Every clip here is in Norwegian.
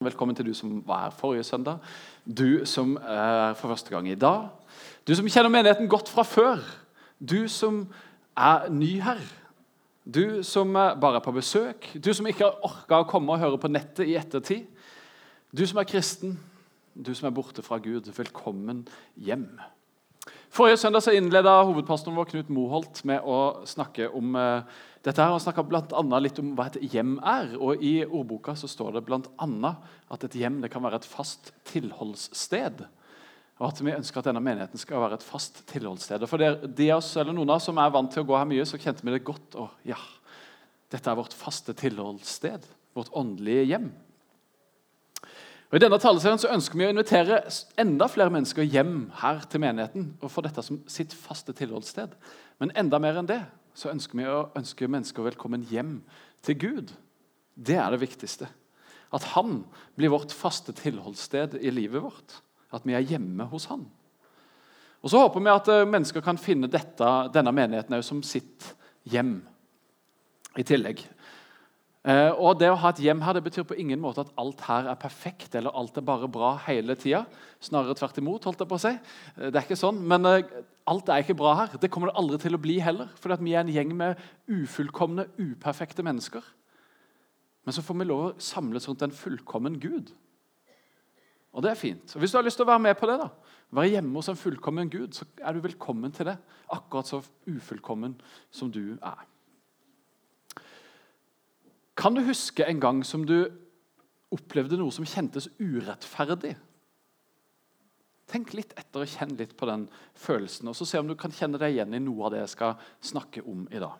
Velkommen til du som var her forrige søndag, du som er for første gang i dag. Du som kjenner menigheten godt fra før. Du som er ny her. Du som bare er på besøk. Du som ikke har orka å komme og høre på nettet i ettertid. Du som er kristen. Du som er borte fra Gud. Velkommen hjem. Forrige søndag så innleda hovedpastoren vår Knut Moholt med å snakke om uh, dette. her. Han snakka bl.a. litt om hva et hjem er. og I ordboka så står det bl.a. at et hjem det kan være et fast tilholdssted. Og at vi ønsker at denne menigheten skal være et fast tilholdssted. For det, de oss, eller Noen av oss som er vant til å gå her mye, så kjente vi det godt. og ja, Dette er vårt faste tilholdssted. Vårt åndelige hjem. Og I denne taleserien så ønsker vi å invitere enda flere mennesker hjem her til menigheten og få dette som sitt faste tilholdssted. Men enda mer enn det så ønsker vi å ønske mennesker velkommen hjem til Gud. Det er det viktigste. At han blir vårt faste tilholdssted i livet vårt. At vi er hjemme hos han. Og Så håper vi at eh, mennesker kan finne dette, denne menigheten som sitt hjem i tillegg. Eh, og Det å ha et hjem her det betyr på ingen måte at alt her er perfekt eller alt er bare bra hele tida. Snarere tvert imot. holdt jeg på å si. Eh, det er ikke sånn, Men eh, alt er ikke bra her. Det kommer det aldri til å bli heller. For vi er en gjeng med ufullkomne, uperfekte mennesker. Men så får vi lov å samles rundt en fullkommen Gud. Og det er fint. Og Hvis du har lyst til å være med på det, da, være hjemme hos en fullkommen Gud, så er du velkommen til det. Akkurat så ufullkommen som du er. Kan du huske en gang som du opplevde noe som kjentes urettferdig? Tenk litt etter og kjenn litt på den følelsen, og så se om du kan kjenne deg igjen i noe av det jeg skal snakke om i dag.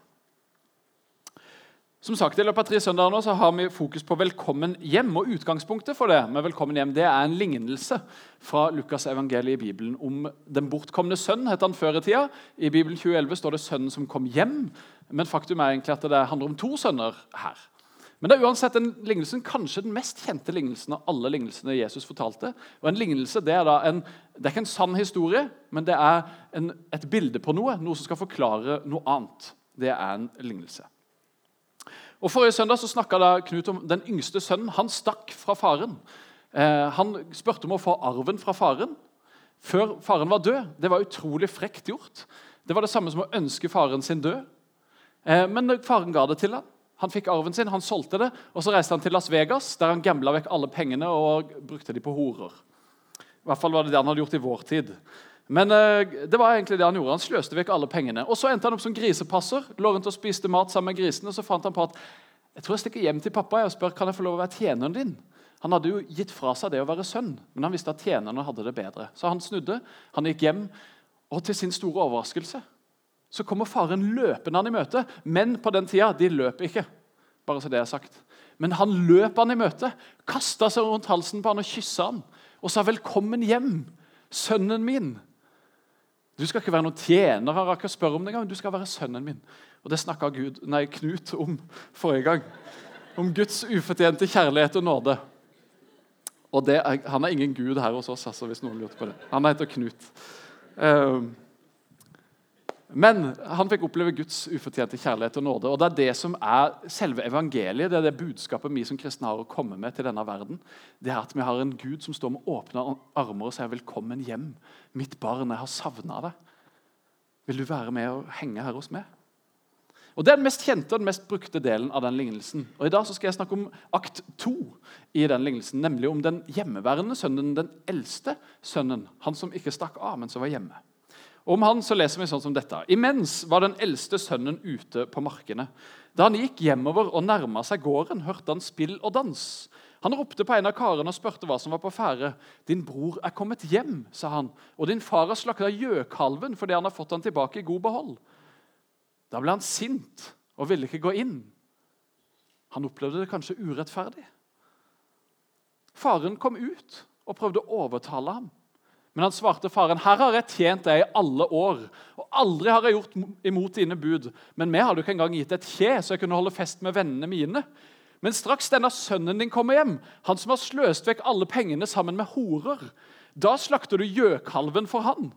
Som sagt, I løpet av tre søndager nå så har vi fokus på 'velkommen hjem'. og Utgangspunktet for det med 'velkommen hjem' det er en lignelse fra Lukas evangeliet i Bibelen om den bortkomne sønn. het han før I tida. I Bibelen 2011 står det 'sønnen som kom hjem', men faktum er egentlig at det handler om to sønner her. Men det er uansett den lignelsen, kanskje den mest kjente lignelsen av alle lignelsene Jesus fortalte. Og en lignelse det er, en, det er ikke en sann historie, men det er en, et bilde på noe. Noe som skal forklare noe annet. Det er en lignelse. Og Forrige søndag så snakka Knut om den yngste sønnen. Han stakk fra faren. Eh, han spurte om å få arven fra faren før faren var død. Det var utrolig frekt gjort. Det var det samme som å ønske faren sin død. Eh, men faren ga det til ham. Han fikk arven sin, han solgte det, og så reiste han til Las Vegas, der han gambla vekk alle pengene og brukte de på horer. I hvert fall var det det han hadde gjort i vår tid. Men uh, det var egentlig det han gjorde. Han sløste vekk alle pengene. Og Så endte han opp som grisepasser. Lå rundt og spiste mat sammen med grisene, og så fant han på at jeg tror jeg stikker hjem til pappa og spør kan jeg få lov å være tjeneren din. Han hadde jo gitt fra seg det å være sønn, men han visste at tjenerne hadde det bedre. Så han snudde, han gikk hjem, og til sin store overraskelse så kommer faren løpende han i møte. Men på den tida de løp ikke. bare så det er sagt. Men han løp han i møte, kasta seg rundt halsen på han og kyssa han. Og sa 'velkommen hjem, sønnen min'. Du skal ikke være noen tjener, han rakk å spørre om det engang. Du skal være sønnen min. Og Det snakka Knut om forrige gang. Om Guds ufortjente kjærlighet og nåde. Og er, Han er ingen gud her hos oss, altså, hvis noen lurte på det. Han heter Knut. Uh, men han fikk oppleve Guds ufortjente kjærlighet og nåde. og Det er det som er selve evangeliet, det er det budskapet vi som kristne har å komme med til denne verden. Det er At vi har en Gud som står med åpne armer og sier 'velkommen hjem'. 'Mitt barn, jeg har savna deg'. Vil du være med og henge her hos meg? Og Det er den mest kjente og den mest brukte delen av den lignelsen. Og I dag så skal jeg snakke om akt to i den lignelsen, nemlig om den hjemmeværende sønnen, den eldste sønnen. Han som ikke stakk av, men som var hjemme. Om han så leser vi sånn som dette. Imens var den eldste sønnen ute på markene. Da han gikk hjemover og nærma seg gården, hørte han spill og dans. Han ropte på en av karene og spurte hva som var på ferde. 'Din bror er kommet hjem', sa han, 'og din far har slakta gjøkalven fordi han har fått han tilbake i god behold.' Da ble han sint og ville ikke gå inn. Han opplevde det kanskje urettferdig. Faren kom ut og prøvde å overtale ham. Men han svarte faren, 'Her har jeg tjent deg i alle år.' 'Og aldri har jeg gjort imot dine bud.' 'Men vi hadde jo ikke engang gitt et kje, så jeg kunne holde fest med vennene mine.' Men straks denne sønnen din kommer hjem, han som har sløst vekk alle pengene sammen med horer, da slakter du gjøkalven for han.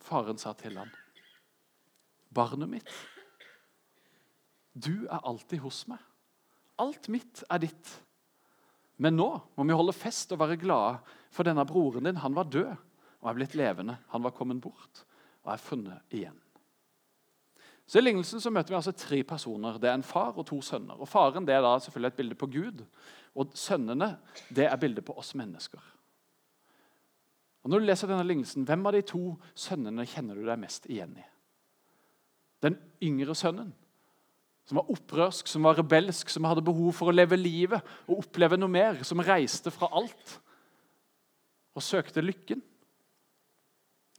Faren sa til han, 'Barnet mitt, du er alltid hos meg. Alt mitt er ditt.' Men nå må vi holde fest og være glade, for denne broren din han var død og er blitt levende. Han var kommet bort og er funnet igjen. Så I lignelsen så møter vi altså tre personer. Det er en far og to sønner. Og Faren det er da selvfølgelig et bilde på Gud, og sønnene det er bildet på oss mennesker. Og Når du leser denne lignelsen, Hvem av de to sønnene kjenner du deg mest igjen i? Den yngre sønnen, som var opprørsk, som var rebelsk, som hadde behov for å leve livet og oppleve noe mer, som reiste fra alt og søkte lykken.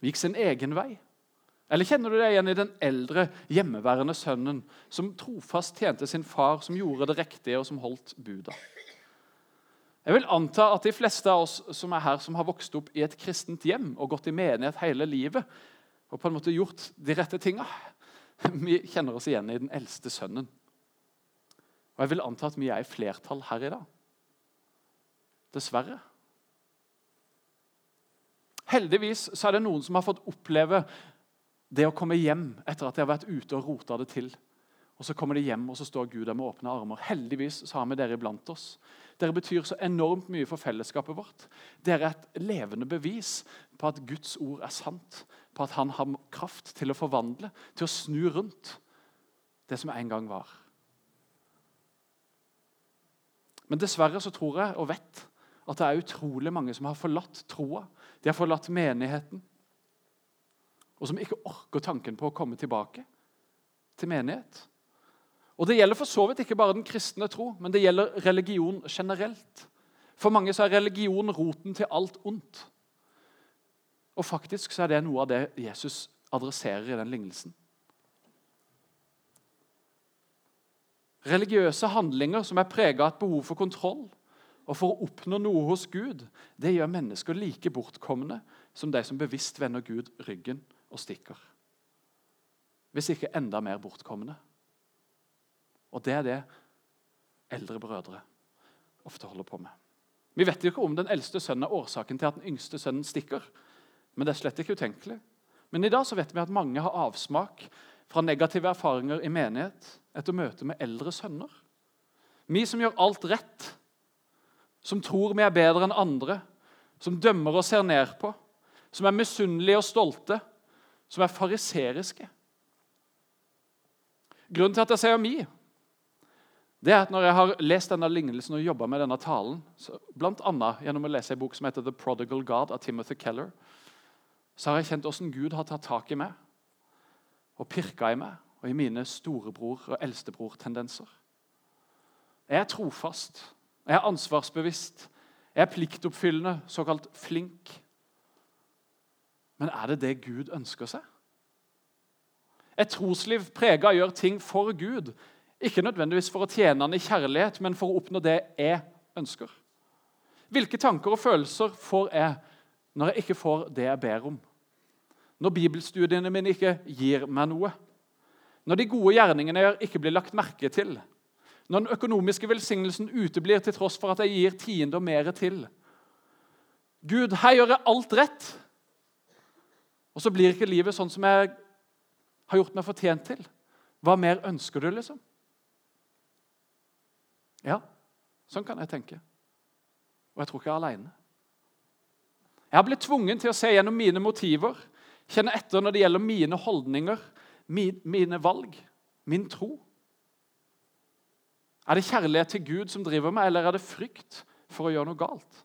Gikk sin egen vei. Eller kjenner du deg igjen i den eldre, hjemmeværende sønnen som trofast tjente sin far, som gjorde det riktige, og som holdt buda? Jeg vil anta at de fleste av oss som er her, som har vokst opp i et kristent hjem og gått i menighet hele livet, og på en måte gjort de rette tinga, vi kjenner oss igjen i den eldste sønnen. Og jeg vil anta at vi er i flertall her i dag. Dessverre. Heldigvis så er det noen som har fått oppleve det å komme hjem etter at de har vært ute og rota det til. Og Så kommer de hjem, og så står Gud der med åpne armer. Heldigvis så har vi dere iblant oss. Dere betyr så enormt mye for fellesskapet vårt. Dere er et levende bevis på at Guds ord er sant. På at han har kraft til å forvandle, til å snu rundt det som en gang var. Men dessverre så tror jeg og vet at det er utrolig mange som har forlatt troa. De har forlatt menigheten. Og som ikke orker tanken på å komme tilbake til menighet. Og Det gjelder for så vidt ikke bare den kristne tro, men det gjelder religion generelt. For mange så er religion roten til alt ondt. Og faktisk så er det noe av det Jesus adresserer i den lignelsen. Religiøse handlinger som er prega av et behov for kontroll og for å oppnå noe hos Gud, det gjør mennesker like bortkomne som de som bevisst vender Gud ryggen og stikker. Hvis ikke enda mer bortkomne. Og det er det eldre brødre ofte holder på med. Vi vet jo ikke om den eldste sønnen er årsaken til at den yngste sønnen stikker. Men det er slett ikke utenkelig. Men i dag så vet vi at mange har avsmak fra negative erfaringer i menighet etter møte med eldre sønner. Vi som gjør alt rett, som tror vi er bedre enn andre, som dømmer og ser ned på, som er misunnelige og stolte, som er fariseriske. Grunnen til at jeg sier mi, det er at Når jeg har lest denne lignelsen og jobba med denne talen, bl.a. gjennom å lese en bok som heter The Prodigal God av Timothy Keller, så har jeg kjent hvordan Gud har tatt tak i meg og pirka i meg og i mine storebror- og eldstebror-tendenser. Jeg er trofast, jeg er ansvarsbevisst, jeg er pliktoppfyllende, såkalt flink. Men er det det Gud ønsker seg? Et trosliv prega gjøre ting for Gud, ikke nødvendigvis for å tjene han i kjærlighet, men for å oppnå det jeg ønsker. Hvilke tanker og følelser får jeg når jeg ikke får det jeg ber om? Når bibelstudiene mine ikke gir meg noe? Når de gode gjerningene jeg gjør, ikke blir lagt merke til? Når den økonomiske velsignelsen uteblir til tross for at jeg gir tiende og mer til? Gud, her gjør jeg alt rett, og så blir ikke livet sånn som jeg har gjort meg fortjent til. Hva mer ønsker du, liksom? Ja, sånn kan jeg tenke. Og jeg tror ikke jeg er aleine. Jeg har blitt tvungen til å se gjennom mine motiver, kjenne etter når det gjelder mine holdninger, mine valg, min tro. Er det kjærlighet til Gud som driver meg, eller er det frykt for å gjøre noe galt?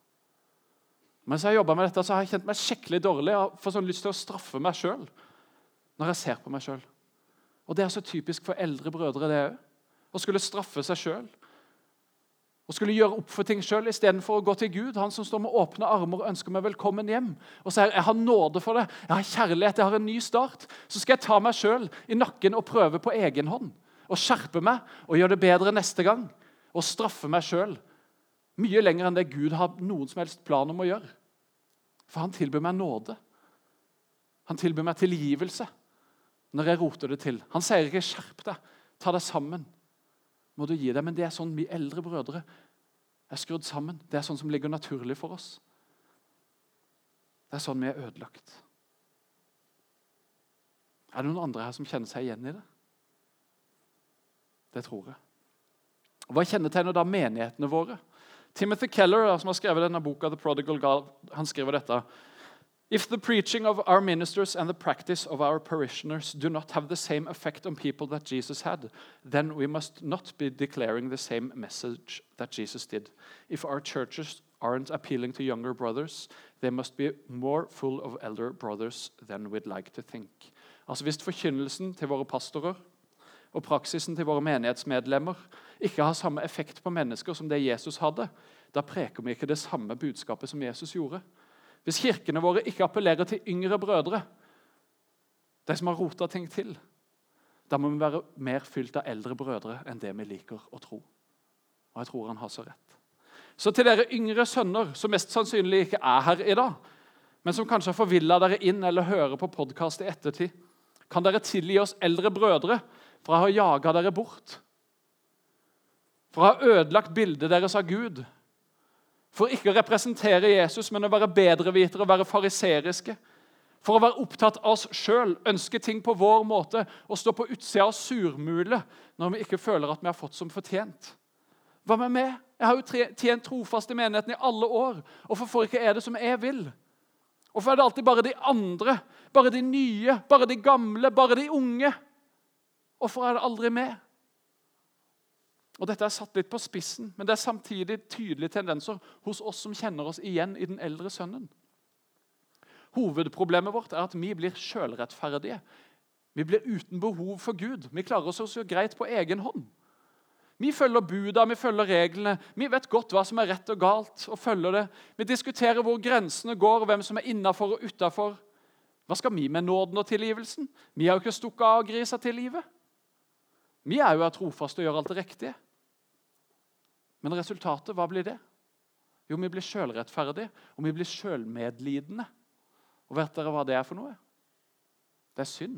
Mens jeg har med dette, så har jeg kjent meg skikkelig dårlig. Jeg får sånn lyst til å straffe meg sjøl når jeg ser på meg sjøl. Og det er så typisk for eldre brødre, det òg. Å skulle straffe seg sjøl og skulle gjøre opp for ting sjøl istedenfor å gå til Gud, han som står med åpne armer og ønsker meg velkommen hjem. Og sier jeg har nåde for det, jeg har kjærlighet, jeg har en ny start. Så skal jeg ta meg sjøl i nakken og prøve på egen hånd. Og skjerpe meg og gjøre det bedre neste gang. Og straffe meg sjøl. Mye lenger enn det Gud har noen som helst plan om å gjøre. For han tilbyr meg nåde. Han tilbyr meg tilgivelse når jeg roter det til. Han sier ikke 'skjerp deg, ta deg sammen' må du gi deg. Men det er sånn vi eldre brødre er skrudd sammen. Det er sånn som ligger naturlig for oss. Det er sånn vi er ødelagt. Er det noen andre her som kjenner seg igjen i det? Det tror jeg. Hva kjennetegner da menighetene våre? Timothy Keller, som har skrevet denne boka, The Prodigal God, han skriver dette. If the preaching of our ministers and the practice of our parishioners do not have the same effect on people that Jesus had, then we must not be declaring the same message that Jesus did. If our churches aren't appealing to younger brothers, they must be more full of elder brothers than we'd like to think. Altså Hvis forkynnelsen til våre pastorer og praksisen til våre menighetsmedlemmer ikke har samme effekt på mennesker som det Jesus hadde, da preker vi ikke det samme budskapet som Jesus gjorde. Hvis kirkene våre ikke appellerer til yngre brødre, de som har rota ting til, da må vi være mer fylt av eldre brødre enn det vi liker å tro. Og jeg tror han har så rett. Så til dere yngre sønner, som mest sannsynlig ikke er her i dag, men som kanskje har forvilla dere inn eller hører på podkast i ettertid, kan dere tilgi oss eldre brødre for å ha jaga dere bort? For å ha ødelagt bildet deres av Gud? For ikke å representere Jesus, men å være bedrevitere og være fariseriske? For å være opptatt av oss sjøl, ønske ting på vår måte og stå på utsida av surmule når vi ikke føler at vi har fått som fortjent? Hva med meg? Jeg har jo tjent trofast i menigheten i alle år. Hvorfor får ikke jeg det som jeg vil? Hvorfor er det alltid bare de andre, bare de nye, bare de gamle, bare de unge? Hvorfor er det aldri med? Og Dette er satt litt på spissen, men det er samtidig tydelige tendenser hos oss som kjenner oss igjen i den eldre sønnen. Hovedproblemet vårt er at vi blir sjølrettferdige. Vi blir uten behov for Gud. Vi klarer oss så greit på egen hånd. Vi følger buda, vi følger reglene. Vi vet godt hva som er rett og galt. og følger det. Vi diskuterer hvor grensene går, hvem som er innafor og utafor. Hva skal vi med nåden og tilgivelsen? Vi har jo ikke stukket av grisa til livet. Vi er jo trofaste og gjør alt det riktige. Men resultatet, hva blir det? Jo, vi blir sjølrettferdige, og vi blir sjølmedlidende. Og vet dere hva det er for noe? Det er synd.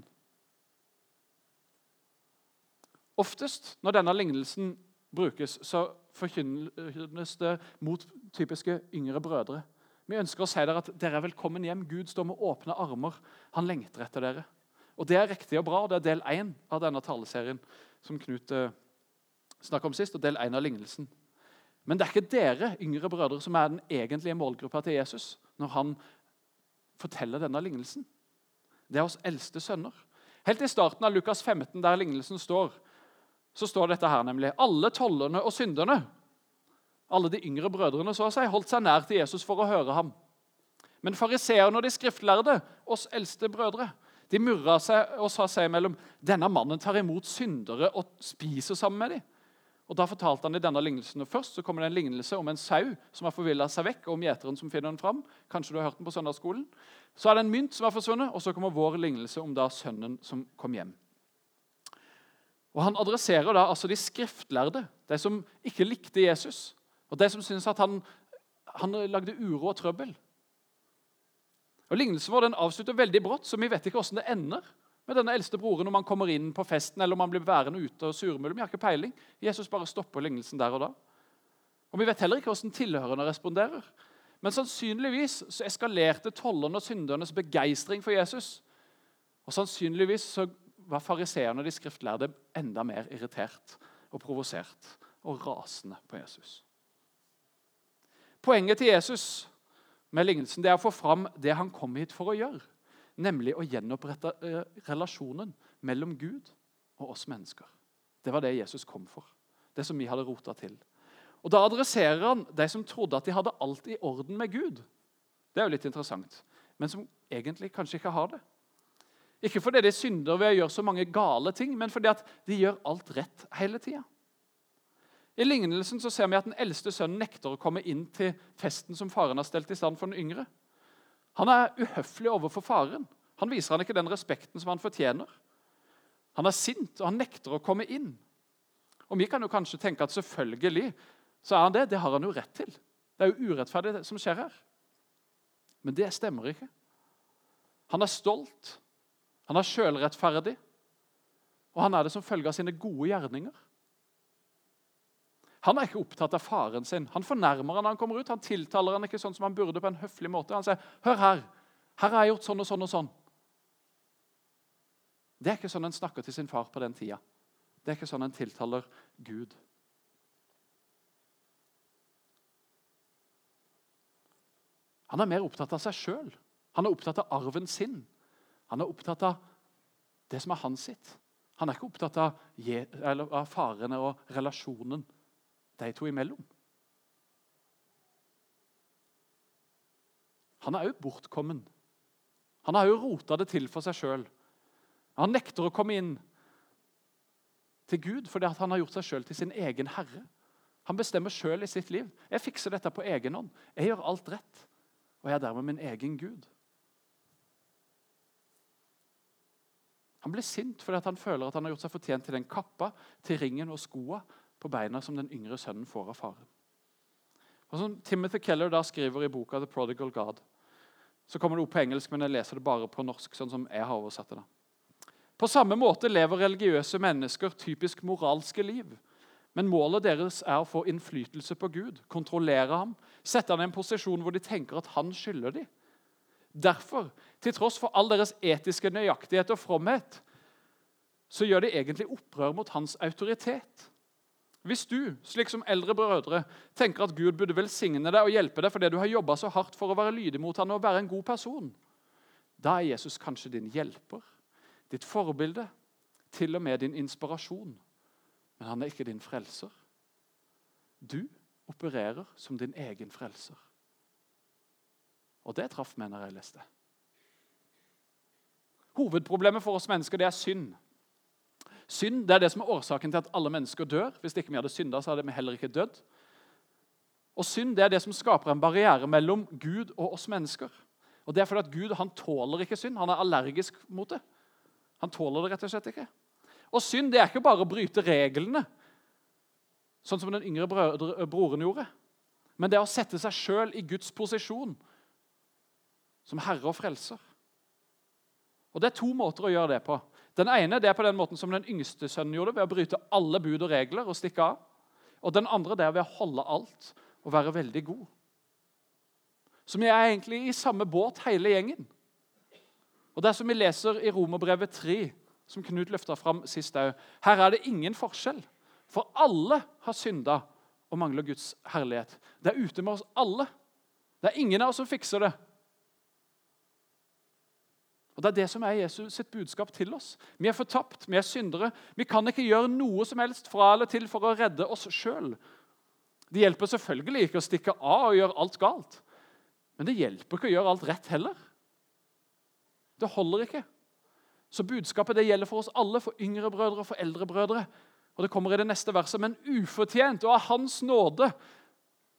Oftest når denne lignelsen brukes, så forkynnes det mot typiske yngre brødre. Vi ønsker å si dere at dere er velkommen hjem. Gud står med åpne armer. Han lengter etter dere. Og Det er riktig og bra. og Det er del én av denne taleserien som Knut eh, snakket om sist, og del én av lignelsen. Men det er ikke dere yngre brødre som er den egentlige målgruppa til Jesus når han forteller denne lignelsen. Det er oss eldste sønner. Helt i starten av Lukas 15, der lignelsen står, så står dette her nemlig Alle tollerne og synderne, alle de yngre brødrene, så å si, holdt seg nær til Jesus for å høre ham. Men fariseerne og de skriftlærde, oss eldste brødre, de murra seg og sa seg imellom denne mannen tar imot syndere og spiser sammen med dem. Og Da fortalte han i denne lignelsen. Og Først så kommer det en lignelse om en sau som har forvilla seg vekk, og om gjeteren som finner den fram. Kanskje du har hørt den på søndagsskolen. Så er det en mynt som har forsvunnet, og så kommer vår lignelse om da sønnen som kom hjem. Og Han adresserer da altså de skriftlærde, de som ikke likte Jesus, og de som syntes at han, han lagde uro og trøbbel. Og Lignelsen vår den avslutter veldig brått, så vi vet ikke hvordan det ender med denne eldste broren om han kommer inn på festen eller om han blir værende ute og surmuler. Vi har ikke peiling. Jesus bare stopper lignelsen der og da. Og Vi vet heller ikke hvordan tilhørende responderer. Men sannsynligvis så eskalerte tollerne og syndernes begeistring for Jesus. Og sannsynligvis så var fariseerne og de skriftlærde enda mer irritert og provosert og rasende på Jesus. Poenget til Jesus med lignelsen det er å få fram det han kom hit for å gjøre. Nemlig å gjenopprette eh, relasjonen mellom Gud og oss mennesker. Det var det Jesus kom for. Det som vi hadde rota til. Og Da adresserer han de som trodde at de hadde alt i orden med Gud. Det er jo litt interessant. Men som egentlig kanskje ikke har det. Ikke fordi de synder ved å gjøre så mange gale ting, men fordi at de gjør alt rett hele tida. I lignelsen så ser vi at den eldste sønnen nekter å komme inn til festen som faren har stelt i stand for den yngre. Han er uhøflig overfor faren. Han viser han ikke den respekten som han fortjener. Han er sint, og han nekter å komme inn. Og Vi kan jo kanskje tenke at selvfølgelig så er han det. Det har han jo rett til. Det er jo urettferdig, det som skjer her. Men det stemmer ikke. Han er stolt, han er sjølrettferdig, og han er det som følge av sine gode gjerninger. Han er ikke opptatt av faren sin. Han fornærmer han når han kommer ut. Han tiltaler han ikke sånn som han burde på en høflig måte. Han sier, 'Hør her. Her har jeg gjort sånn og sånn og sånn.' Det er ikke sånn en snakker til sin far på den tida. Det er ikke sånn en tiltaler Gud. Han er mer opptatt av seg sjøl. Han er opptatt av arven sin. Han er opptatt av det som er hans sitt. Han er ikke opptatt av, av farene og relasjonen de to imellom. Han er òg bortkommen. Han har òg rota det til for seg sjøl. Han nekter å komme inn til Gud fordi han har gjort seg sjøl til sin egen herre. Han bestemmer sjøl i sitt liv. 'Jeg fikser dette på egen hånd. Jeg gjør alt rett.' Og jeg er dermed min egen Gud. Han blir sint fordi han føler at han har gjort seg fortjent til den kappa, til ringen og skoa på beina som den yngre sønnen får av faren. Og som Timothy Keller da skriver i boka 'The Prodigal God', så kommer det opp på engelsk, men jeg leser det bare på norsk. sånn som jeg har oversatt det da. På samme måte lever religiøse mennesker typisk moralske liv. Men målet deres er å få innflytelse på Gud, kontrollere ham, sette ham i en posisjon hvor de tenker at han skylder dem. Derfor, til tross for all deres etiske nøyaktighet og fromhet, så gjør de egentlig opprør mot hans autoritet. Hvis du, slik som eldre brødre, tenker at Gud burde velsigne deg og hjelpe deg fordi du har jobba så hardt for å være lydig mot ham og være en god person, da er Jesus kanskje din hjelper, ditt forbilde, til og med din inspirasjon. Men han er ikke din frelser. Du opererer som din egen frelser. Og det traff meg når jeg leste. Hovedproblemet for oss mennesker det er synd. Synd det er det som er årsaken til at alle mennesker dør. Hvis ikke vi hadde synda, så hadde vi heller ikke dødd. Og Synd det er det som skaper en barriere mellom Gud og oss mennesker. Og det er fordi at Gud han tåler ikke synd. Han er allergisk mot det. Han tåler det rett og slett ikke. Og synd det er ikke bare å bryte reglene, sånn som den yngre broren gjorde. Men det er å sette seg sjøl i Guds posisjon som herre og frelser. Og Det er to måter å gjøre det på. Den ene det er på den måten som den yngste sønnen gjorde, ved å bryte alle bud og regler og stikke av. Og Den andre det er ved å holde alt og være veldig god. Så vi er egentlig i samme båt, hele gjengen. Og Det er som vi leser i Romerbrevet 3, som Knut løfta fram sist òg. Her er det ingen forskjell, for alle har synda og mangler Guds herlighet. Det er ute med oss alle. Det er ingen av oss som fikser det. Og Det er det som er Jesus sitt budskap til oss. Vi er fortapt, vi er syndere. Vi kan ikke gjøre noe som helst fra eller til for å redde oss sjøl. Det hjelper selvfølgelig ikke å stikke av og gjøre alt galt. Men det hjelper ikke å gjøre alt rett heller. Det holder ikke. Så budskapet det gjelder for oss alle, for yngre brødre og for eldre brødre. Og det kommer i det neste verset. Men ufortjent og av Hans nåde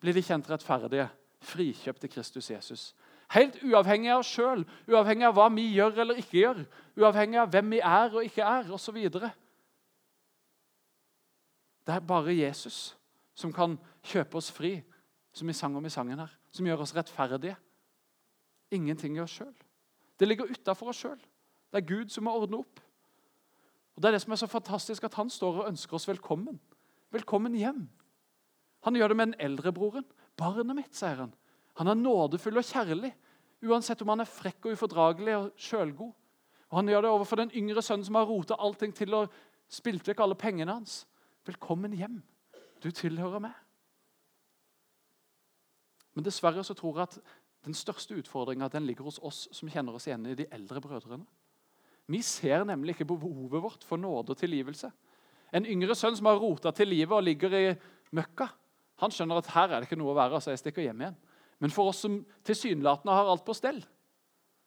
blir de kjent rettferdige, frikjøpt i Kristus Jesus. Helt uavhengig av oss sjøl, uavhengig av hva vi gjør eller ikke gjør. Uavhengig av hvem vi er og ikke er, osv. Det er bare Jesus som kan kjøpe oss fri, som vi sang om i sangen her. Som gjør oss rettferdige. Ingenting i oss sjøl. Det ligger utafor oss sjøl. Det er Gud som må ordne opp. Og Det er det som er så fantastisk, at han står og ønsker oss velkommen. Velkommen hjem. Han gjør det med den eldre broren. 'Barnet mitt', sier han. Han er nådefull og kjærlig, uansett om han er frekk og ufordragelig og sjølgod. Og Han gjør det overfor den yngre sønnen som har rota allting til og spilt vekk alle pengene hans. Velkommen hjem. Du tilhører meg. Men dessverre så tror jeg at den største utfordringa ligger hos oss som kjenner oss igjen i de eldre brødrene. Vi ser nemlig ikke behovet vårt for nåde og tilgivelse. En yngre sønn som har rota til livet og ligger i møkka, han skjønner at her er det ikke noe å være, så jeg stikker hjem igjen. Men for oss som tilsynelatende har alt på stell,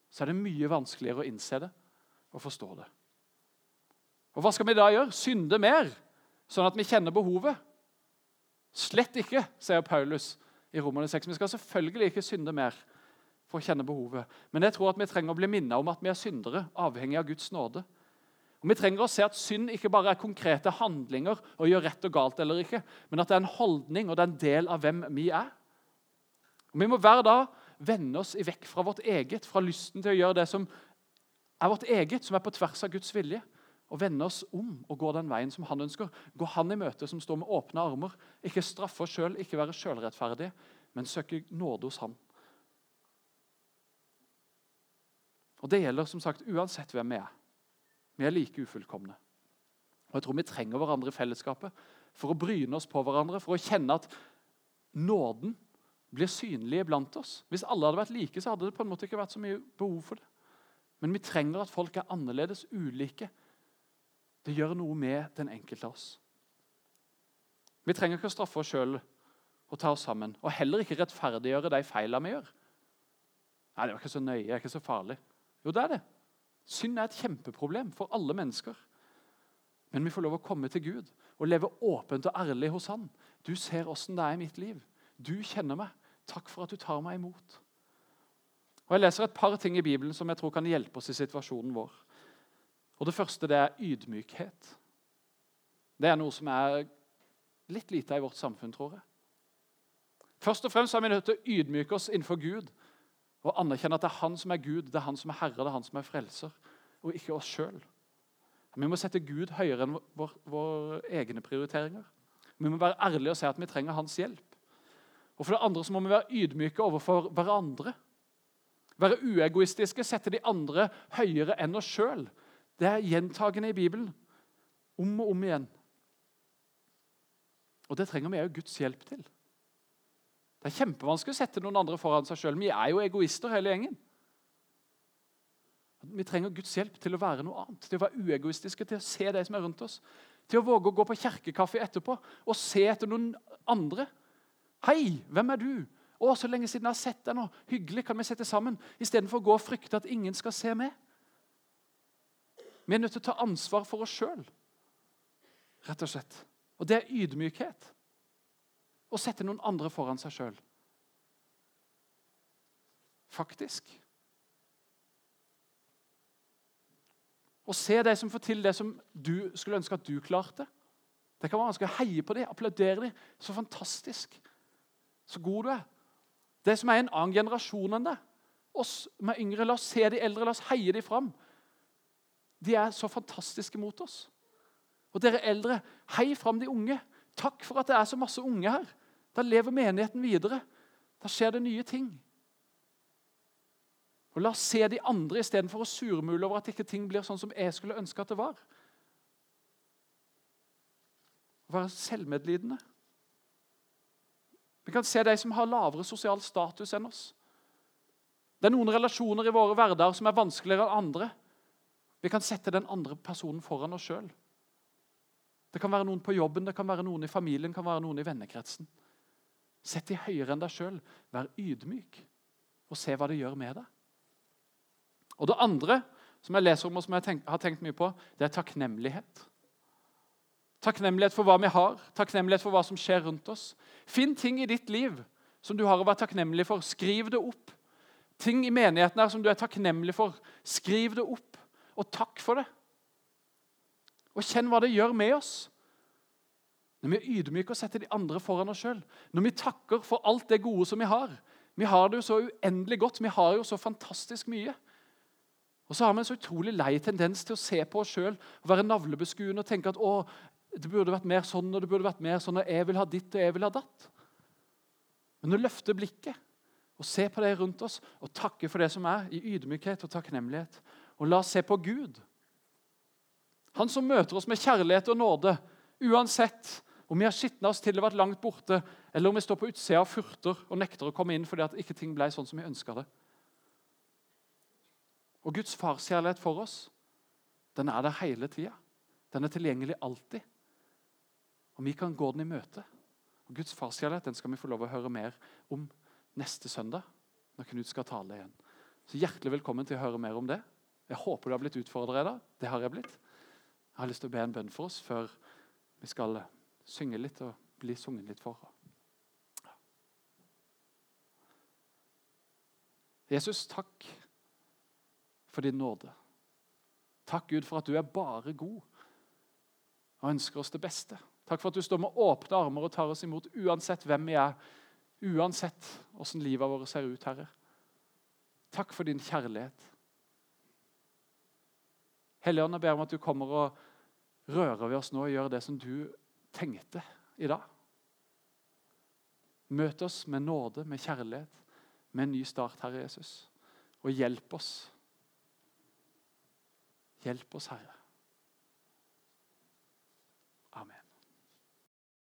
så er det mye vanskeligere å innse det og forstå det. Og Hva skal vi da gjøre? Synde mer, sånn at vi kjenner behovet? Slett ikke, sier Paulus i Romerne 6. Vi skal selvfølgelig ikke synde mer for å kjenne behovet. Men jeg tror at vi trenger å bli minnet om at vi er syndere, avhengig av Guds nåde. Og Vi trenger å se at synd ikke bare er konkrete handlinger og gjør rett og galt eller ikke, men at det er en holdning og det er en del av hvem vi er. Og Vi må hver dag vende oss vekk fra vårt eget, fra lysten til å gjøre det som er vårt eget, som er på tvers av Guds vilje. Og vende oss om og gå den veien som han ønsker. Gå han i møte som står med åpne armer. Ikke straffe oss sjøl, ikke være sjølrettferdige, men søke nåde hos han. Og Det gjelder som sagt uansett hvem vi er. Vi er like ufullkomne. Og Jeg tror vi trenger hverandre i fellesskapet for å bryne oss på hverandre, for å kjenne at nåden blir synlige blant oss. Hvis alle hadde vært like, så hadde det på en måte ikke vært så mye behov for det. Men vi trenger at folk er annerledes, ulike. Det gjør noe med den enkelte av oss. Vi trenger ikke å straffe oss sjøl og ta oss sammen. Og heller ikke rettferdiggjøre de feilene vi gjør. Nei, det var ikke så nøye, det er ikke så farlig. Jo, det er det. Synd er et kjempeproblem for alle mennesker. Men vi får lov å komme til Gud og leve åpent og ærlig hos Han. Du ser åssen det er i mitt liv. Du kjenner meg. Takk for at du tar meg imot. Og Jeg leser et par ting i Bibelen som jeg tror kan hjelpe oss i situasjonen vår. Og Det første det er ydmykhet. Det er noe som er litt lite i vårt samfunn, tror jeg. Først og fremst er vi nødt til å ydmyke oss innenfor Gud og anerkjenne at det er Han som er Gud, det er Han som er Herre, det er Han som er frelser, og ikke oss sjøl. Vi må sette Gud høyere enn våre vår egne prioriteringer. Vi må være ærlige og si at vi trenger Hans hjelp. Og For det andre så må vi være ydmyke overfor hverandre. Være uegoistiske, sette de andre høyere enn oss sjøl. Det er gjentagende i Bibelen. Om og om igjen. Og det trenger vi òg Guds hjelp til. Det er kjempevanskelig å sette noen andre foran seg sjøl. Vi er jo egoister, hele gjengen. Vi trenger Guds hjelp til å være noe annet, til å være uegoistiske, til å se de som er rundt oss. Til å våge å gå på kjerkekaffe etterpå og se etter noen andre. 'Hei, hvem er du?' 'Å, så lenge siden jeg har sett deg nå. Hyggelig, kan vi sette sammen?' Istedenfor å gå og frykte at ingen skal se med. Vi er nødt til å ta ansvar for oss sjøl, rett og slett. Og det er ydmykhet. Å sette noen andre foran seg sjøl. Faktisk. Å se de som får til det som du skulle ønske at du klarte. Det kan være vanskelig å heie på dem, applaudere dem. Så fantastisk. Så god du er. Det som er en annen generasjon enn deg. Oss som er yngre, la oss se de eldre, la oss heie de fram. De er så fantastiske mot oss. Og dere eldre, hei fram de unge. Takk for at det er så masse unge her. Da lever menigheten videre. Da skjer det nye ting. Og La oss se de andre istedenfor å surmule over at ikke ting blir sånn som jeg skulle ønske at det var. Være selvmedlidende. Vi kan se de som har lavere sosial status enn oss. Det er noen relasjoner i våre hverdager som er vanskeligere enn andre. Vi kan sette den andre personen foran oss sjøl. Det kan være noen på jobben, det kan være noen i familien, det kan være noen i vennekretsen. Sett de høyere enn deg sjøl. Vær ydmyk og se hva det gjør med deg. Og Det andre som jeg leser om og som jeg har tenkt mye på, det er takknemlighet. Takknemlighet for hva vi har, takknemlighet for hva som skjer rundt oss. Finn ting i ditt liv som du har å være takknemlig for. Skriv det opp. Ting i menigheten her som du er takknemlig for. Skriv det opp, og takk for det. Og kjenn hva det gjør med oss. Når vi er ydmyke og setter de andre foran oss sjøl. Når vi takker for alt det gode som vi har. Vi har det jo så uendelig godt. Vi har jo så fantastisk mye. Og så har vi en så utrolig lei tendens til å se på oss sjøl være navlebeskuende og tenke at å, det burde vært mer sånn og det burde vært mer sånn, og jeg vil ha ditt og jeg vil ha datt. Men å løfte blikket og se på det rundt oss og takke for det som er, i ydmykhet og takknemlighet. Og la oss se på Gud. Han som møter oss med kjærlighet og nåde, uansett om vi har skitna oss til og vært langt borte, eller om vi står på utsida og furter og nekter å komme inn fordi at ikke ting ble sånn som vi ønska det. Og Guds farskjærlighet for oss, den er der hele tida. Den er tilgjengelig alltid. Og vi kan gå den i møte. Og Guds farskjærlighet den skal vi få lov å høre mer om neste søndag, når Knut skal tale igjen. Så Hjertelig velkommen til å høre mer om det. Jeg håper du har blitt utfordra i dag. Det har jeg blitt. Jeg har lyst til å be en bønn for oss før vi skal synge litt og bli sunget litt for. Jesus, takk for din nåde. Takk, Gud, for at du er bare god og ønsker oss det beste. Takk for at du står med åpne armer og tar oss imot uansett hvem vi er, uansett åssen livet vårt ser ut, Herre. Takk for din kjærlighet. Helligånd, jeg ber om at du kommer og rører ved oss nå og gjør det som du tenkte i dag. Møt oss med nåde, med kjærlighet, med en ny start, Herre Jesus. Og hjelp oss Hjelp oss, Herre.